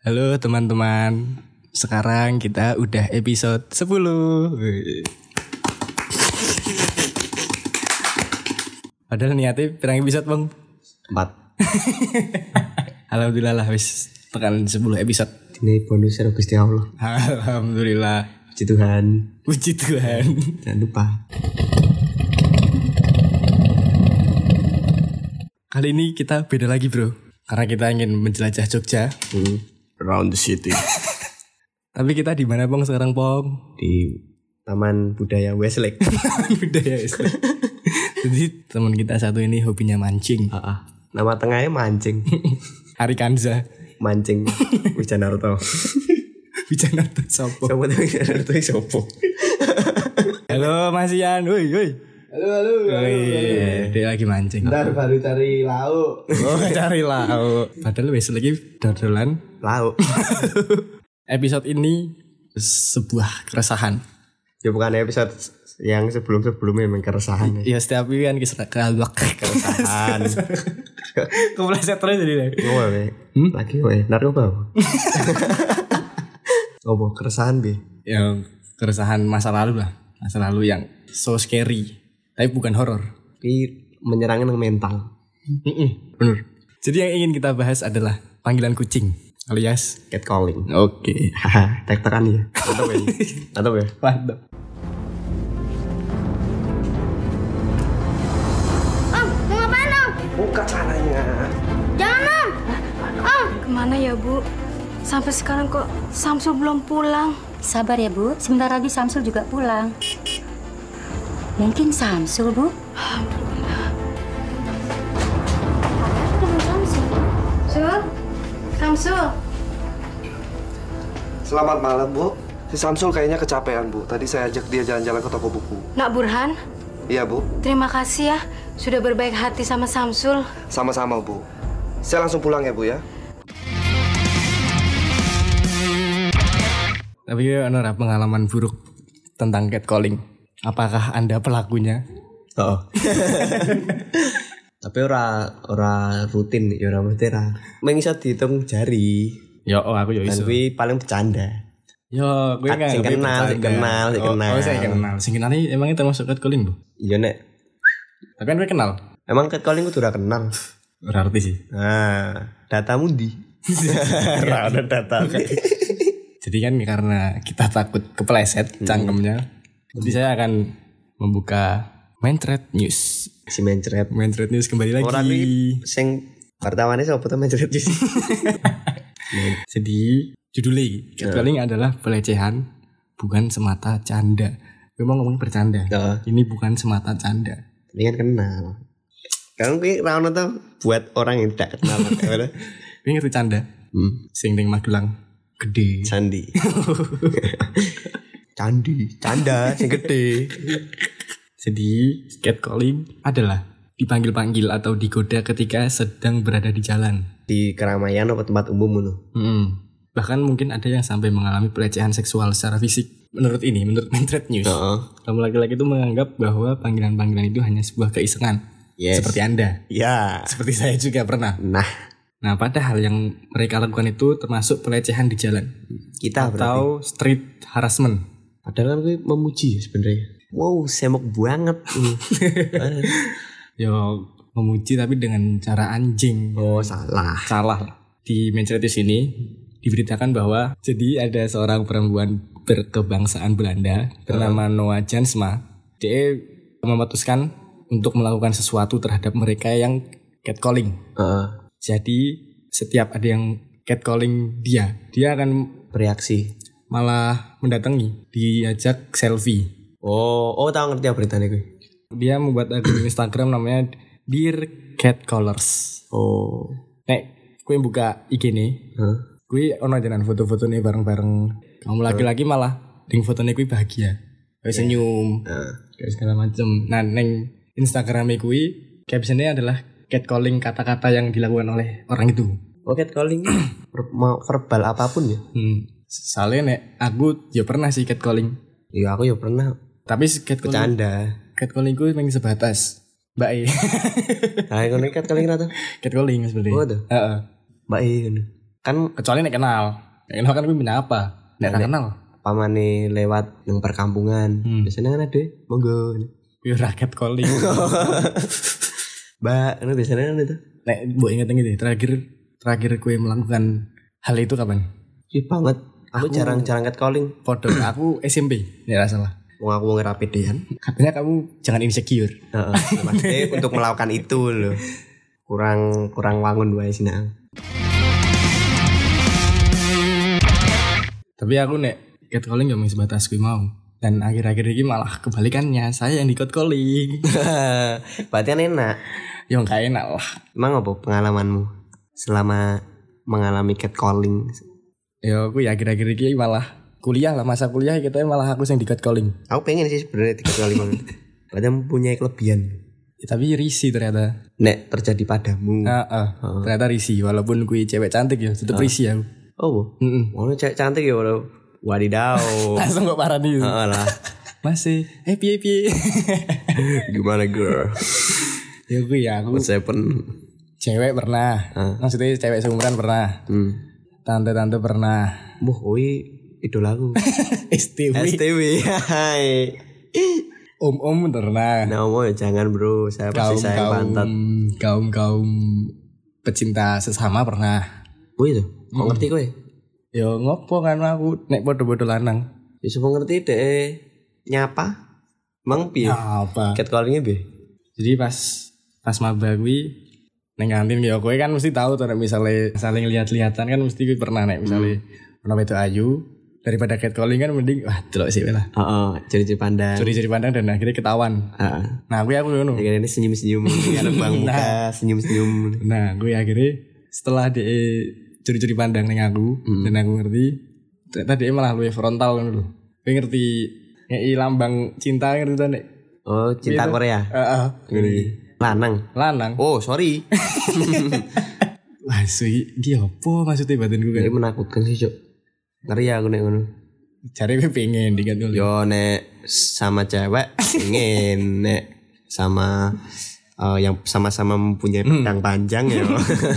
Halo teman-teman. Sekarang kita udah episode 10. Wih. Padahal niatnya pirang episode, Bang. Empat. Alhamdulillah lah wis tekan 10 episode. Ini bonus ya Gusti Allah. Alhamdulillah. Puji Tuhan. Puji Tuhan. Jangan lupa. Kali ini kita beda lagi, Bro. Karena kita ingin menjelajah Jogja. Hmm. Around the city. Tapi kita di mana, Bang, sekarang, Pong? Di Taman Budaya Westlake. Budaya Islam. Jadi teman kita satu ini hobinya mancing. Ah, ah. Nama tengahnya mancing. Hari Kanza. Mancing. Wijanarto. Bicara sopo. Sopo tuh Wijanarto sopo. Halo Mas Ian, woi woi. Halo halo. Woi, dia lagi mancing. Ntar baru cari lauk. Oh, cari lauk. Padahal wis lagi dodolan. Lauk. Episode ini sebuah keresahan. Ya bukan episode yang sebelum-sebelumnya memang keresahan. Ya setiap kan kisah kalbak. Keresahan. Kepleset terus jadi. Ngopo we? Hmm? Lagi we. Narkoba. apa? Ngopo keresahan bi? Yang keresahan masa lalu lah. Masa lalu yang so scary. Tapi bukan horor. Ini menyerangnya nang mental. Bener. Jadi yang ingin kita bahas adalah panggilan kucing alias Catcalling. Oke. Haha, tek-tekan ya. Mantap ya. Mantap ya. Mantap. Om, mau ngapain om? Buka caranya. Jangan om. Om, Ke mana ya Bu? Sampai sekarang kok Samsul belum pulang. Sabar ya Bu, sebentar lagi Samsul juga pulang. Mungkin Samsul Bu? Sul, Samsul. Selamat malam, Bu. Si Samsul kayaknya kecapean, Bu. Tadi saya ajak dia jalan-jalan ke toko buku. Nak Burhan, Iya, Bu. terima kasih ya sudah berbaik hati sama Samsul. Sama-sama, Bu. Saya langsung pulang ya, Bu ya. Tapi ada pengalaman buruk tentang catcalling. Apakah anda pelakunya? Oh. Tapi ora ora rutin ya ora mesti ora. Iso dihitung jari. Ya, oh aku ya Dan iso. kuwi paling bercanda. Yo, gue nggak sing kenal, sing kenal, sing oh, kenal. Oh, saya kenal. Sing kenal ini emangnya termasuk catcalling bu? Iya nek. Tapi kan gue kenal. Emang catcalling kudu ora kenal. Berarti sih. Nah, datamu di. Ora ada data. Jadi kan karena kita takut kepleset cangkemnya. Jadi saya akan membuka Mindred News. Si mencret. Mindred News kembali lagi. Ora kuwi sing wartawannya sapa to mencret sih? Jadi judulnya catcalling adalah pelecehan bukan semata canda. Mau ngomong bercanda. Heeh. Ini bukan semata canda. Ini kan kenal. Kan kuwi ra ono to buat orang yang tidak kenal. Gue ngerti canda. hmm. Sing ning Magelang gede. Candi. Candi, canda sing gede. Jadi catcalling adalah dipanggil-panggil atau digoda ketika sedang berada di jalan. Di keramaian atau tempat umum ngono. Mm. Bahkan mungkin ada yang sampai mengalami pelecehan seksual secara fisik. Menurut ini, menurut Mindred News, Heeh. kaum laki-laki itu menganggap bahwa panggilan-panggilan itu hanya sebuah keisengan. Yes. Seperti Anda. Ya. Seperti saya juga pernah. Nah, Nah, padahal yang mereka lakukan itu termasuk pelecehan di jalan kita berarti. atau street harassment. Padahal kan gue memuji sebenarnya. Wow, semok banget. Yo memuji tapi dengan cara anjing. oh, salah. Salah lah. Di Manchester ini diberitakan bahwa jadi ada seorang perempuan berkebangsaan Belanda bernama Noah Jansma. Dia memutuskan untuk melakukan sesuatu terhadap mereka yang catcalling. Heeh. Jadi setiap ada yang catcalling dia, dia akan bereaksi. Malah mendatangi, diajak selfie. Oh, oh tahu ngerti apa beritanya gue. Dia membuat akun Instagram namanya Dear Catcallers. Oh. Nek, gue buka IG nih, Hah? gue ono jalan foto-foto nih bareng-bareng. Kamu laki-laki malah ding fotonya gue bahagia. Gue senyum, Nah, kayak segala macem. Nah, neng Instagramnya gue captionnya adalah catcalling kata-kata yang dilakukan oleh orang itu. oh catcalling ver- mau verbal apa pun ya. Hmm. Soalnya nek aku ya pernah sih catcalling. Ya aku ya pernah Tapi catcalling, bercanda. catcalling gue emang sebatas. Mbak E. Nah, ngono catcalling rata. catcalling sebenarnya. Oh, tuh. Heeh. Mbak E. Kan Kecuali nek kenal. Nek kenal kan gue minta apa? Nek Nek- kenal. pamane lewat nang perkampungan. Hmm. Biasanya kan ada monggo. Gue rakyat calling. Mbak, ini biasanya kan itu. nek buat inget-inget deh, terakhir terakhir gue melakukan hal itu kapan? Ih banget. Aku, Aku- jarang-jarang calling. Foto aku SMP, ya salah. Wong aku wong rapidean. Katanya kamu jangan insecure. Heeh. Maksudnya untuk melakukan itu loh. Kurang kurang wangun wae sih nang. Tapi aku nek catcalling gak mau sebatas gue mau. Dan akhir-akhir ini malah kebalikannya, saya yang di catcalling. Berarti kan enak. yang gak enak lah. Emang apa pengalamanmu selama mengalami catcalling? Ya aku ya akhir-akhir ini malah kuliah lah masa kuliah kita malah aku yang di catcalling. Aku pengen sih sebenarnya tiga kali banget. Berarti mempunyai kelebihan. Ya, tapi risih ternyata. Nek terjadi padamu. Ah, ah. ternyata risih walaupun gue cewek cantik ya, tetep risih aku. Oh, mau cewek cantik ya walau. Wadidaw. Langsung kok parah nih. Heeh lah. Masih, eh piye piye. Gimana girl? ya gue ya aku What's happen? cewek pernah. Ah. Maksudnya cewek seumuran pernah. Hmm. Tante-tante pernah. Wah, oi idolaku. STW. STW. Hai. Om-om pernah. Nah, mau ya jangan bro. Saya kaum pasti kaum pantat. kaum kaum pecinta sesama pernah. Oh itu. Kok ngerti kowe? Yo ngopo kan aku nek bodo-bodo lanang. Ya semua ngerti deh. Nyapa? Emang piye? Apa? Catcallingnya piye? Jadi pas pas maba gue neng kantin ya kowe kan mesti tahu tuh misalnya saling lihat-lihatan kan mesti gue pernah nek misalnya pernah itu ayu daripada catcalling kan mending wah delok sih lah. Heeh, ciri-ciri pandang. Curi-curi pandang dan akhirnya ketahuan. Heeh. Nah, gue aku ngono. Ya ini senyum-senyum Kalau bang muka senyum-senyum Nah, gue akhirnya setelah dia curi-curi pandang neng aku dan aku ngerti ternyata dia malah lebih frontal kan dulu. Gue ngerti ngei lambang cinta ngerti tuh nek. Oh cinta Gitu. Korea Heeh. Ngeri. Lanang Lanang. Oh sorry Wah, sih, iki apa maksudnya batin gue Ini kan? menakutkan sih cok Ngeri ya aku nek ngono Cari gue pengen dikat dulu. Yo nek sama cewek Ingin Nek sama eh, Yang sama-sama mempunyai pedang panjang ya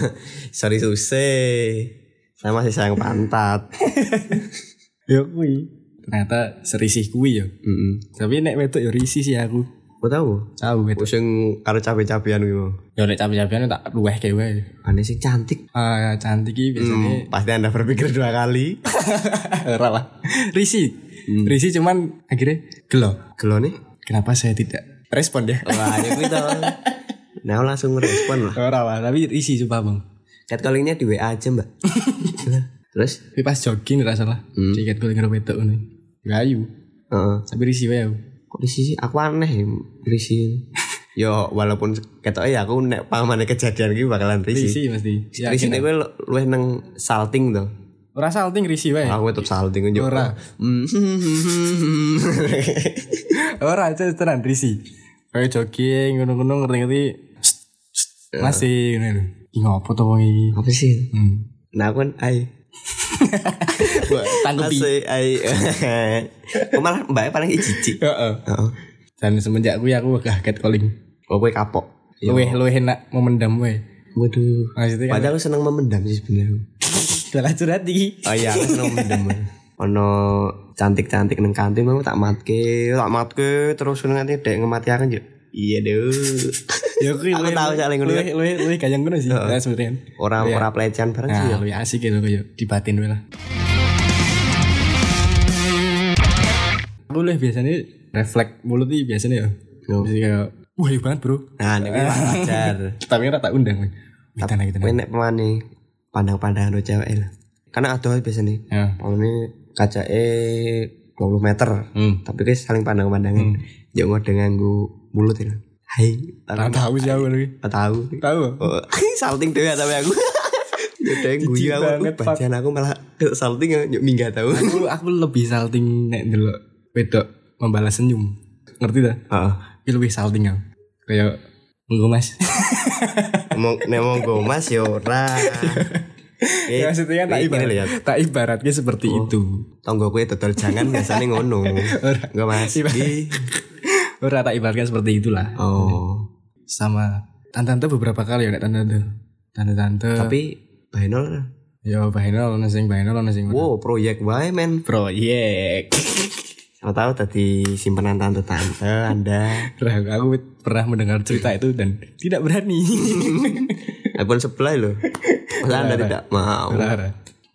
Sorry susah Saya masih sayang pantat Ya kui. Ternyata serisih kui ya. Mm Tapi nek wedok ya risih sih aku. Kau tahu? Tahu wedok. Pusing karo cabe-cabean gitu Ya nek capek-capekan tak luweh kayak wae. Aneh sih cantik Ah, cantik iki biasanya Hmm, Pasti anda berpikir dua kali ora lah. Risih. Risih cuman akhirnya gelo. Gelo nih Kenapa saya tidak respon ya? Wah, ya gitu. Nah, aku langsung ngerespon lah. Ora lah, tapi risih coba bang. Catcallingnya di WA aja, Mbak. Terus? Tapi pas jogging ora salah. Hmm. Ciket gue ngero wedok ngono. Gayu. Heeh. Tapi risih wae. Kok di sisi aku aneh ya, risih. Yo, walaupun ketok ya aku nek pamane kejadian iki bakalan risih. Risih mesti. Risih nek kowe luwih nang salting to. Ora salting risih wae. Aku tetep salting yo. Ora. Hmm. Ora aja tenan risih. Kayak jogging ngono-ngono ngerti-ngerti. Masih ngono. Iki ngopo to wong iki? Apa sih? Hmm. Nah, aku kan ai. Kok malah mbak paling jijik. Heeh. Dan semenjak kuwi aku gak catcalling. Oh, kowe kapok. Luwih luwih enak memendam wae. Waduh. Maksudnya kan Padahal aku seneng memendam sih sebenarnya. dalah curhat iki. Oh iya, aku seneng memendam. Ono cantik-cantik neng kantin mau tak matke, tak matke terus nanti dek ngemati yo. Iya deh. Ya kuwi Aku tahu soalnya ngono. Luwih luwih luwih kayang ngono sih. Nah, sebenarnya. Orang ora pelecehan bareng sih Nah, ya. luwih asik gitu kayak dibatin wae lah. Aku biasanya refleks mulut nih biasanya ya. Jadi kayak wah banget bro. Nah, nek wajar. Tapi ora tak undang. Gitu. Kowe nek pemane pandang-pandangan do cewek lah. Karena ada biasanya. Ya. Pamane kacake 20 meter. Hmm. Tapi guys saling pandang-pandangan. Yo ngode nganggo mulut ya. Hai, Ora tahu sih aku lagi. tak tahu. Tahu. Oh, salting dhewe tapi aku. Ya deng Jijik guyu aku banget, bacaan aku malah salting ya nyuk minggah tahu. Aku aku lebih salting nek ndelok wedok membalas senyum. Ngerti ta? Heeh. Iki lebih salting aku. Kayak Monggo mas Ngomong nek monggo Mas ya ora. Eh, Ya, maksudnya tak eh, ibarat, ya. tak ibaratnya seperti itu. Tonggo kue dodol jangan biasanya ngono. Enggak Mas. Ora tak ibaratkan seperti itulah. Oh. Sama tante-tante beberapa kali ya nek tante-tante. Tante-tante. Tapi Bainol Ya baheno ono sing baheno ono sing. Wow, proyek wae men. Proyek. Siapa tahu tadi simpenan tante-tante Anda. Aku pernah mendengar cerita itu dan tidak berani. iPhone sebelah loh. Masa Anda tidak mau.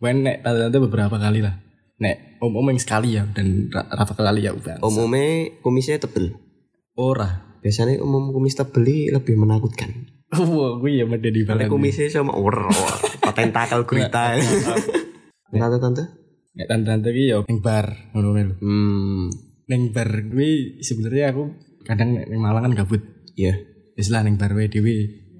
Wen nek tante-tante beberapa kali lah. Nek om-om yang sekali ya dan ra- rata kali ya udah. Umumnya kumisnya tebel. Ora. Biasanya umum kumis tebel ini lebih menakutkan. Wah, gue ya mede di balen. kumisnya sama ur, tentakel gurita. Tante-tante? Nek tante-tante ki yo ning bar ngono lho. Hmm, Ning bar kuwi sebenarnya aku kadang nek ning Malang kan gabut. iya. Wis lah ning bar wae dhewe.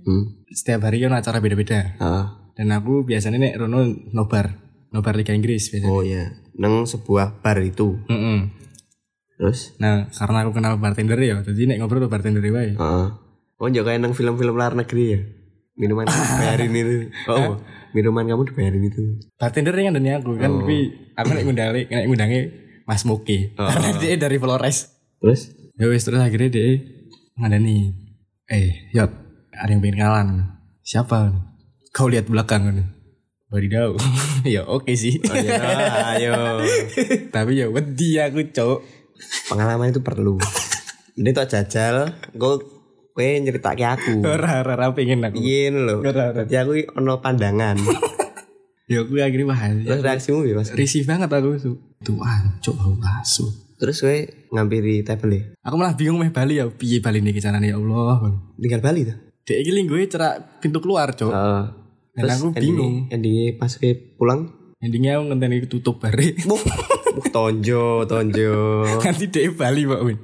Hmm. Setiap hari kan acara beda-beda. Ah. Dan aku biasanya nek rono nobar, nobar Liga Inggris biasanya. Oh iya, nang sebuah bar itu. Mm-mm. Terus? Nah, karena aku kenal bartender ya, jadi nek ngobrol tuh bartender wae. Heeh. Oh, jangan kayak nang film-film luar negeri ya. Minuman dibayarin itu. Oh, minuman kamu dibayarin itu. Bartender yang ngandani aku kan, tapi aku nek ngundang nek ngundangi Mas Moke. Karena dia dari Flores. Terus? Ya wis terus akhirnya dia ngandani, eh, yot, ada yang pengen kenalan. Siapa? Kau lihat belakang kan. Wadidaw. ya oke sih. Oh iya, ayo. tapi ya wedi aku, Cok. Pengalaman itu perlu. Ini tak jajal, gue gue nyeritake aku. Ora ora ora pengen aku. Iya ora. Jadi aku ono pandangan. Ya aku akhirnya wah. Terus reaksimu ya, Mas? risih banget aku tuh. Tuh ancuk bau asu. Terus gue ngampiri table ya. Aku malah bingung meh Bali ya piye Bali nih carane ya Allah. Tinggal Bali tuh. Dek iki gue cerak pintu keluar, Cok. Heeh. Dan aku bingung. Endingnya pas gue pulang, Endingnya aku ngenteni tutup bare. buh, tonjo, tonjo. Nanti dek Bali, Pak Win.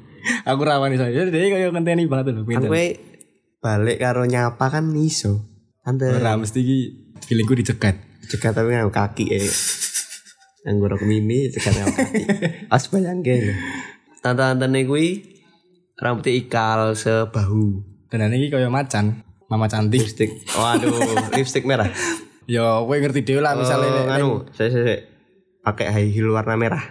Aku rawani saya. Dek kayak ngenteni banget lho, pinter. gue balik karo nyapa kan iso. Tante Ora mesti iki feelingku dicegat. cekat tapi nganggo kaki eh. Nganggo rok mini cekat nganggo kaki. As bayangke lho. Tante-tante gue rambutnya ikal sebahu. Dan ini kayak macan, mama cantik. Lipstick. Waduh, lipstick merah. Ya, kowe ngerti dhewe lah misalnya Oh, anu, saya pakai high heel warna merah.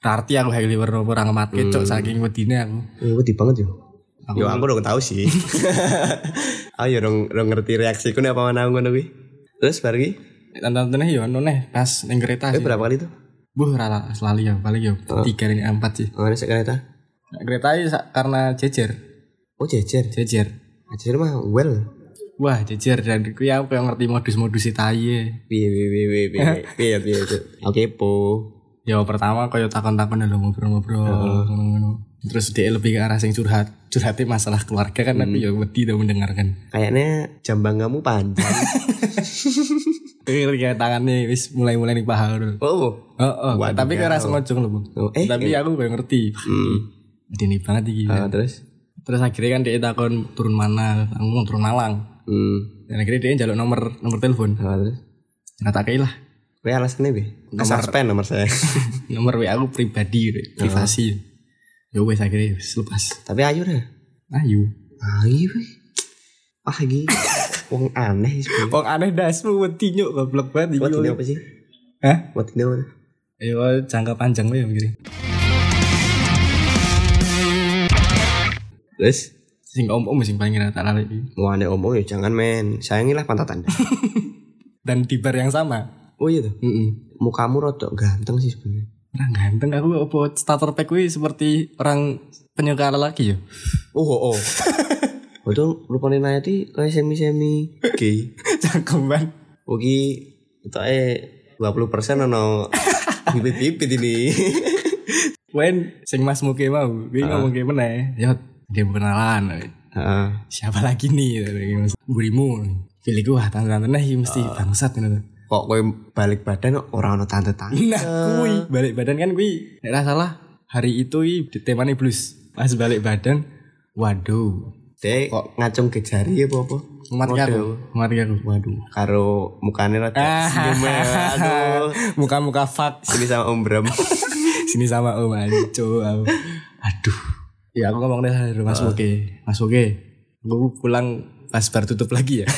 Arti aku high liver ora ngematke cok saking wedine aku. Ya, wedi banget yo. Yo aku dong tahu sih. Ayo dong dong ngerti reaksiku nih apa mana ngono kuwi. Terus bar iki, Tante-tante yo ono neh pas ning kereta eh sih. berapa kali tuh? Buh rala selali ya paling yo tiga ini empat sih. Oh, ada kereta. Nah, kereta ini sa- karena jejer, Oh, jejer. jejer. Jejer mah well. Wah jejer dan aku ya aku yang ngerti modus-modus taye. Piye piye piye piye piye piye piye. Oke po. Ya pertama kaya takon-takon lho ngobrol-ngobrol ngono-ngono. Terus dia lebih ke arah sing curhat. Curhatnya masalah keluarga kan aku ya wedi tuh mendengarkan. Kayaknya jambang kamu panjang. Kayak tangannya wis mulai-mulai nih paha dulu. oh. Oh, oh. Tapi kayak rasa ngojong loh, Bang. Oh, eh, tapi aku gak ngerti. Hmm. Ini banget iki. Ah, terus? Terus akhirnya kan dia takon turun mana, aku mau turun Malang. Hmm. Dan akhirnya dia jaluk nomor nomor telepon. Ah, terus? Nggak tak lah. Kowe alasannya be? Suspend nomor saya. Nomor WA aku pribadi, Oh. privasi. Ya wes akhirnya lepas. Tapi ayo dah. Ayo. Ayo weh. Wah iki wong aneh sih. Wong aneh dasmu wedi nyuk goblok banget iki. Ini apa sih? Hah? Ini apa? Ayo jangka panjang lo ya mikirnya. Terus? Sing om-om sing paling rata lali. Mau aneh omong ya jangan men. Sayangilah pantatannya. Dan di bar yang sama. oh iya tuh. Heeh. Mukamu rodok ganteng sih sebenarnya. Orang ganteng aku apa starter pack kuwi seperti orang penyuka lelaki ya. Oh oh. oh. Oh itu rupanya Nayati kayak semi-semi gay. Cangkeman. Oke, itu eh 20% ono bibit-bibit ini. Wen sing Mas Muke mau, gue ngomong kayak mana ya? Dia mau kenalan. Heeh. Siapa lagi nih? Burimu. Pilih gua tante-tante nih mesti bangsat gitu. Kok kowe balik badan orang ono tante-tante. Nah, kui balik badan kan kui nek salah hari itu i temanya blues. Pas balik badan, waduh, Dek kok ngacung ke jari apa apa? mati aku, mati aku. Waduh, karo mukane rada Ah. senyum ya. Aduh. Muka-muka fuck. Sini sama Om Bram. Sini sama Om Anco. Aduh. Ya aku ngomong deh Mas Muke. Mas Muke, gue pulang pas bar tutup lagi ya.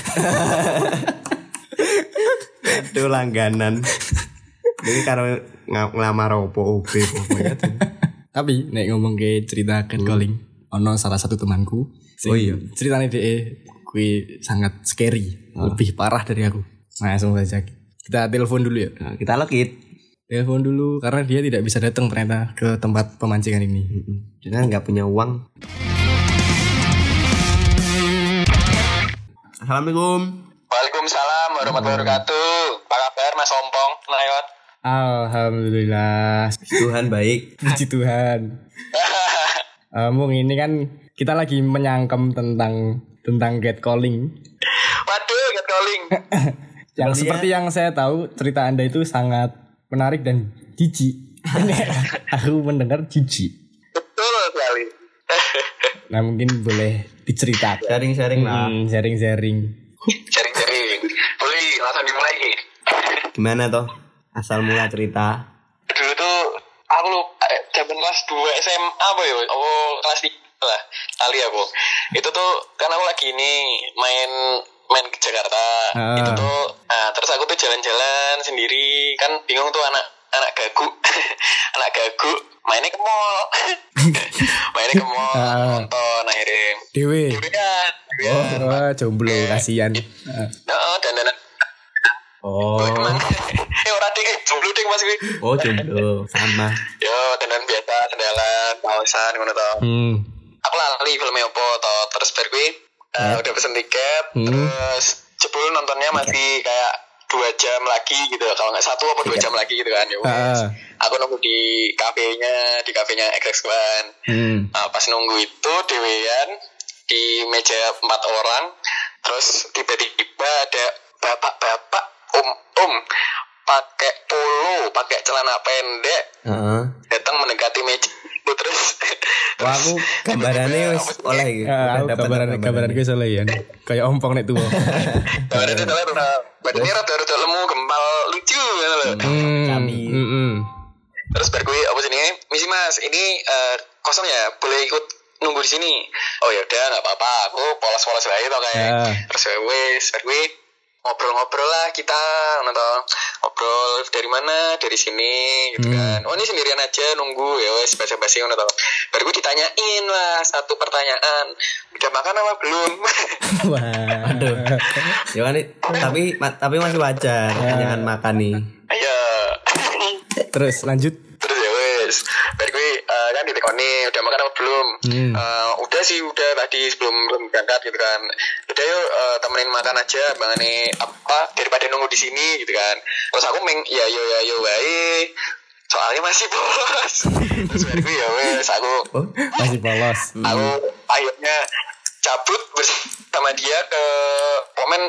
Aduh langganan. Ini karo ng- ngelamar opo tuh. Tapi nek ngomong ke cerita catcalling, ono salah satu temanku. Oh iya. Ceritanya dia kui sangat scary, lebih parah dari aku. Nah, langsung saja. Kita telepon dulu ya. Nah, kita lekit. Telepon dulu karena dia tidak bisa datang ternyata ke tempat pemancingan ini. Kan nggak punya uang. Assalamualaikum. Waalaikumsalam warahmatullahi wabarakatuh. Apa kabar Mas Ompong? Nayot. Alhamdulillah. Tuhan baik. Puji Tuhan. Eh, Mung ini kan kita lagi menyangkem tentang tentang get calling. Waduh, get calling. Yang seperti yang saya tahu cerita Anda itu sangat menarik dan jijik. Aku mendengar jijik. Betul sekali. Nah mungkin boleh diceritakan. Sharing-sharing lah. Hmm, sharing-sharing. Sharing-sharing. Boleh, langsung dimulai. Gimana toh? Asal mula cerita. Dulu tuh aku lu eh, zaman kelas 2 SMA apa ya? Oh, kelas 3 lah. Kali aku. Itu tuh kan aku lagi ini main main ke Jakarta. Ah. Itu tuh nah, terus aku tuh jalan-jalan sendiri. Kan bingung tuh anak anak gagu. anak gagu mainnya ke mall. mainnya ke mall Ah. nonton akhirnya. Dewe. Dewe kan. Oh, wah, jomblo kasihan. Ah. Heeh, dan dan Oh. eh ora ding eh jomblo ding Mas kuwi. Oh jomblo sama. Yo, dandan biasa, sandalan, kaosan ngono to. Hmm. Aku lali filmnya opo to. Terus bar eh, udah pesen tiket, Hmm. terus jebul nontonnya masih kayak dua jam lagi gitu kalau nggak satu apa dua jam lagi gitu kan ya. Ah. aku nunggu di kafenya di kafenya XX One Hmm. Nah, pas nunggu itu dewean di meja empat orang terus tiba-tiba ada bapak-bapak om-om pakai polo pakai celana pendek Heeh. datang mendekati meja itu terus Wah aku gambarannya wis oleh gitu. Ah, Udah aku dapet gambaran gambaran gue salah ya. Kayak ompong nek tuh. Gambaran itu udah badannya rada rada lemu gempal lucu gitu loh Hmm. Kami. Hmm, hmm. terus bar gue apa sini misi mas ini eh, kosong ya boleh ikut nunggu di sini oh ya udah nggak apa-apa aku polos-polos aja tuh kayak Ya. terus ya wes bar gue ngobrol-ngobrol lah kita nonton ngobrol dari mana dari sini gitu Hmm. kan oh ini sendirian aja nunggu ya wes basa-basi ngono toh baru gue ditanyain lah satu pertanyaan udah makan apa belum Wah. Aduh. Ya kan nih, tapi ma- tapi masih wajar. Jangan makan nih. ayo Terus lanjut. terus ya wes baru gue eh, kan ditekoni udah makan apa belum? Hmm. Eh, udah sih udah tadi sebelum belum berangkat gitu kan. Udah yuk eh, temenin makan aja bang ini apa daripada nunggu di sini gitu kan. Terus aku meng ya yo ya yo wae. Soalnya masih bos terus baru gue ya wes aku Oh, Masih polos. aku akhirnya cabut bersama dia ke pomen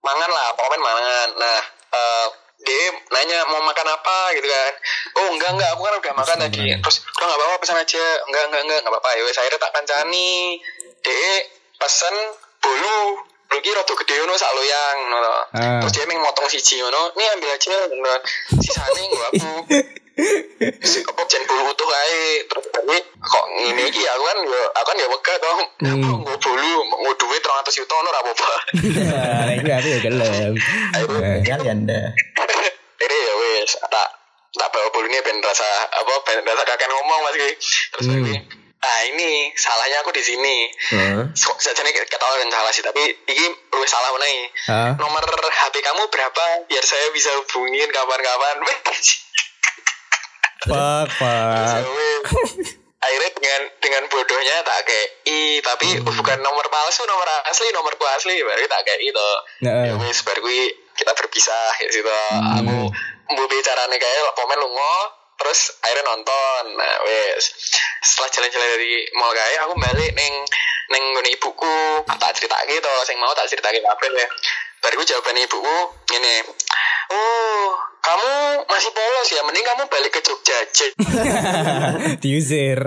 mangan lah pomen mangan. Nah eh, dia nanya mau makan apa gitu kan. Oh enggak enggak aku kan udah makan tadi. Terus udah nggak apa-apa pesan aja? Enggak enggak enggak nggak apa-apa. Ya akhirnya tak kancani. Dia pesen bolu. Bolu ki rada gede ngono sak loyang ngono. Ah. terus dia meng motong siji ngono. Ini ambil aja ngono. Sisane nggo aku si apa jen bolu utuh ae terus tadi kok ngene iki aku kan yo aku kan ya wega dong Hmm. aku nggo bolu nggo duit 300 juta ngono ora apa-apa Nah, itu aku ya gelem. Kalian dah. Jadi ya wes tak tak bawa bolunya ben rasa apa ben rasa kakek ngomong mas Ki. terus Hmm. hmm. ah ini salahnya aku di sini Heeh. So, saja nih ketawa kan salah sih tapi ini lu salah mana Hah? nomor HP kamu berapa biar saya bisa hubungin kapan-kapan Fuck, fuck. akhirnya dengan dengan bodohnya tak kayak i tapi Hmm. bukan nomor palsu nomor asli nomorku asli baru tak kayak itu Nah, ya wes baru kita berpisah ya situ. Aku mau bicaranya kayak pomen lungo terus akhirnya nonton. Nah wes setelah jalan-jalan dari mall kayak aku balik neng neng gini ibuku. Tak cerita gitu sing mau tak cerita apa ya baru jawaban ibuku ini oh kamu masih polos ya mending kamu balik ke Jogja aja diusir.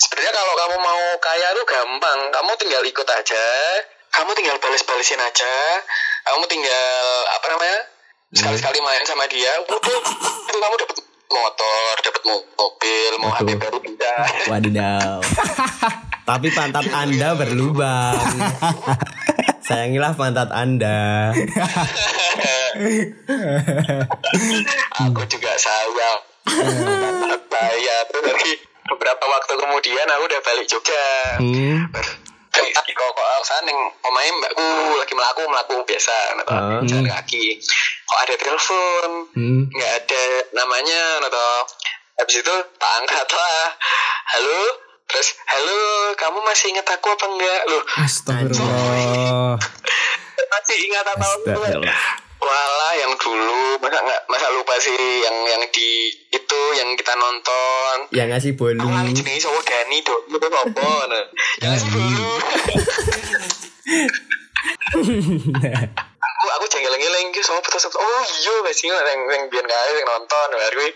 Sebenarnya kalau kamu mau kaya tuh gampang. Kamu tinggal ikut aja. Kamu tinggal balas-balesin aja. Kamu tinggal apa namanya? Sekali-sekali main sama dia. Udah, itu kamu dapat motor, dapat mo- mobil, mau HP baru bisa. Wadidaw. Tapi pantat Anda berlubang. Sayangilah pantat Anda. aku juga sawal. Saya terus dari beberapa waktu kemudian aku udah balik Jogja. Hmm. Kok kok sana neng omahe mbakku lagi melaku melaku biasa atau Ah. jalan kaki kok ada telepon Hmm. nggak ada namanya atau habis itu tak angkat lah halo terus halo kamu masih ingat aku apa enggak loh Astagfirullah. Masih ingat apa Astagfirullah. Walah yang dulu. Masa nggak masa lupa sih yang yang di itu yang kita nonton. Yang ngasih bolu. Aku lali jenenge sapa Dani dok. Itu apa. Yang sih dulu aku aku jengkel-jengkel iki sama betul oh iya wes iki yang yang biyen kae yang nonton. Baru kuwi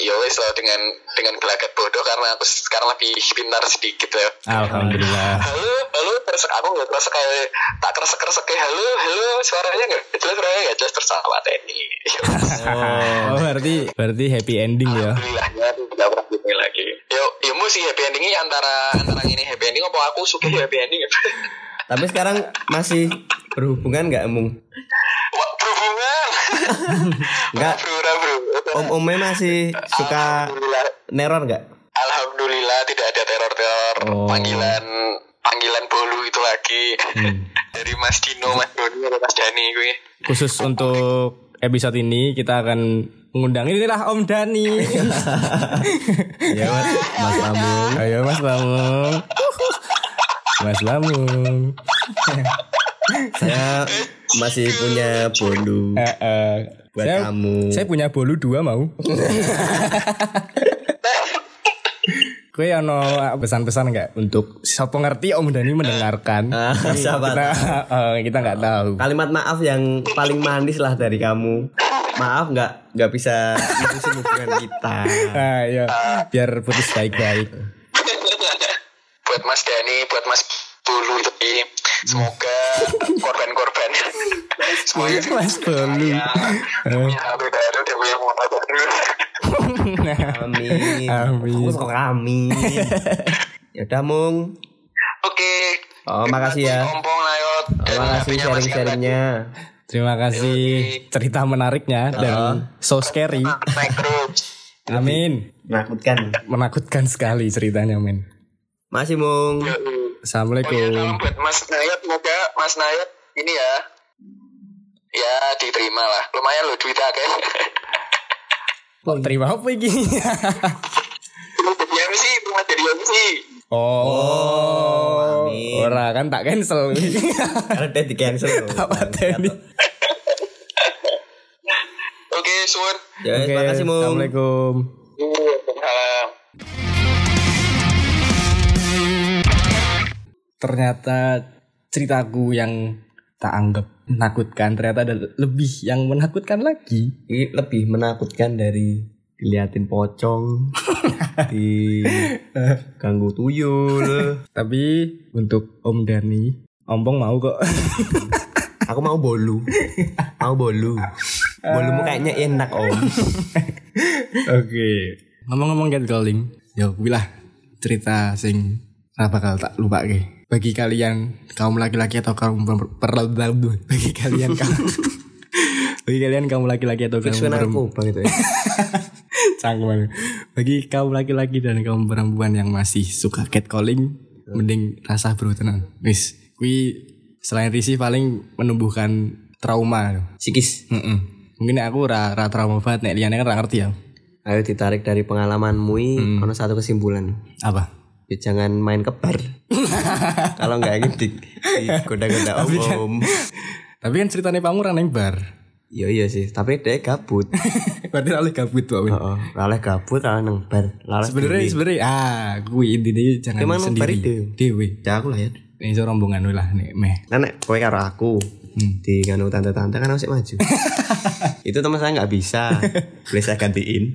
ayo wes lah dengan dengan gelagat bodoh karena aku sekarang lebih pintar sedikit ya. Alhamdulillah. halo halo terus aku nggak terus kayak tak kresek kresek kayak halo halo suaranya nggak jelas suaranya nggak jelas terus sama Teni. Oh, berarti berarti happy ending ya. alhamdulillahnya tidak pernah gini lagi. Yo yo sih happy endingnya antara antara ini happy ending apa aku suka happy ending Tapi sekarang masih berhubungan nggak Mung? Wah, berhubungan Nggak. bro bro bro Om Omnya masih suka neror nggak? alhamdulillah tidak ada teror teror Oh. panggilan panggilan bolu itu lagi Hmm. dari Mas Dino Mas Doni atau Mas Dani gue Khusus untuk episode ini kita akan mengundang inilah Om Dani. Ya Mas, Mas Lamung. Ayo Mas Lamung. Mas Lamung. Saya masih punya bolu Eh, eh, buat saya, kamu. saya punya bolu dua mau. Kue ono pesan-pesan nggak untuk siapa ngerti Om Dani mendengarkan? Ah, siapa kita eh, kita nggak tahu. Kalimat maaf yang paling manis lah dari kamu. Maaf nggak nggak bisa nerusin hubungan kita. Ah, iya. biar putus baik-baik. buat Mas Dani buat Mas Bulu tapi semoga korban-korban semuanya punya HP baru dia punya motor baru Amin. Amin. Aku suka amin. ya udah Mung. oke Oh, makasih ya. Kompong Layot Terima kasih sharing-sharingnya. Terima kasih cerita menariknya dan so scary. terus Amin. Menakutkan. Menakutkan sekali ceritanya, men. Masih Mung. Oh iya, Assalamualaikum. salam buat Mas Nayot semoga Mas Nayot ini ya ya diterima lah lumayan loh duit akeh Kok terima apa ini? Jadi MC cuma jadi MC Oh, amin. ora kan tak cancel. Karena dia di cancel. Apa tadi? oke suwun Ya, terima kasih Mung. Assalamualaikum. Ternyata ceritaku yang tak anggap menakutkan ternyata ada lebih yang menakutkan lagi. Ini lebih menakutkan dari diliatin pocong, di ganggu tuyul. Tapi untuk Om Dani, Ompong mau kok. Aku mau bolu, mau bolu. Bolumu kayaknya enak om. Oke. Ngomong-ngomong catcalling, ya bilah cerita sing ora bakal tak lupa ke. Bagi kalian kaum laki-laki atau kaum per- per- bagi kalian kaum bagi kalian kaum laki-laki atau kaum perempuan aku bang itu. ya. Canggung. Bagi kaum laki-laki dan kaum perempuan yang masih suka catcalling, mending rasa bro tenan. Wis, kui selain risih paling menumbuhkan trauma. Sikis. Heeh. Mungkin aku ora ora trauma banget nek liyane kan ora ngerti ya. Ayo ditarik dari pengalamanmu ini, ono satu kesimpulan. Apa? Ya, jangan main kebar. Kalau nggak ingin di, goda-goda om om. Tapi kan ceritanya pamu ora neng bar. Iya iya sih, tapi dia gabut. Berarti lalih gabut tuh. Amin. Heeh, laleh gabut, laleh nang bar. Sebenarnya sebenarnya ah, gue intinya jangan Emang sendiri. itu? Dewe. Ya aku lah ya. Ini so rombongan lah nek meh. Nah, nek kowe karo aku di nganu tante-tante kan masih maju. itu teman saya nggak bisa. Boleh saya gantiin.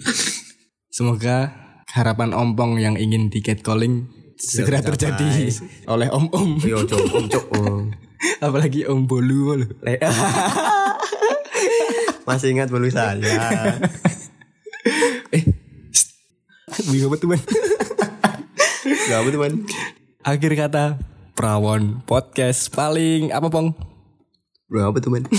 Semoga harapan ompong yang ingin di catcalling segera terjadi oleh om-om. Yo om cok. om. Apalagi om bolu lo. Le- Masih ingat bolu saya. Wih apa teman? Gak apa teman. Akhir kata Prawon podcast paling apa pong? Bro apa teman?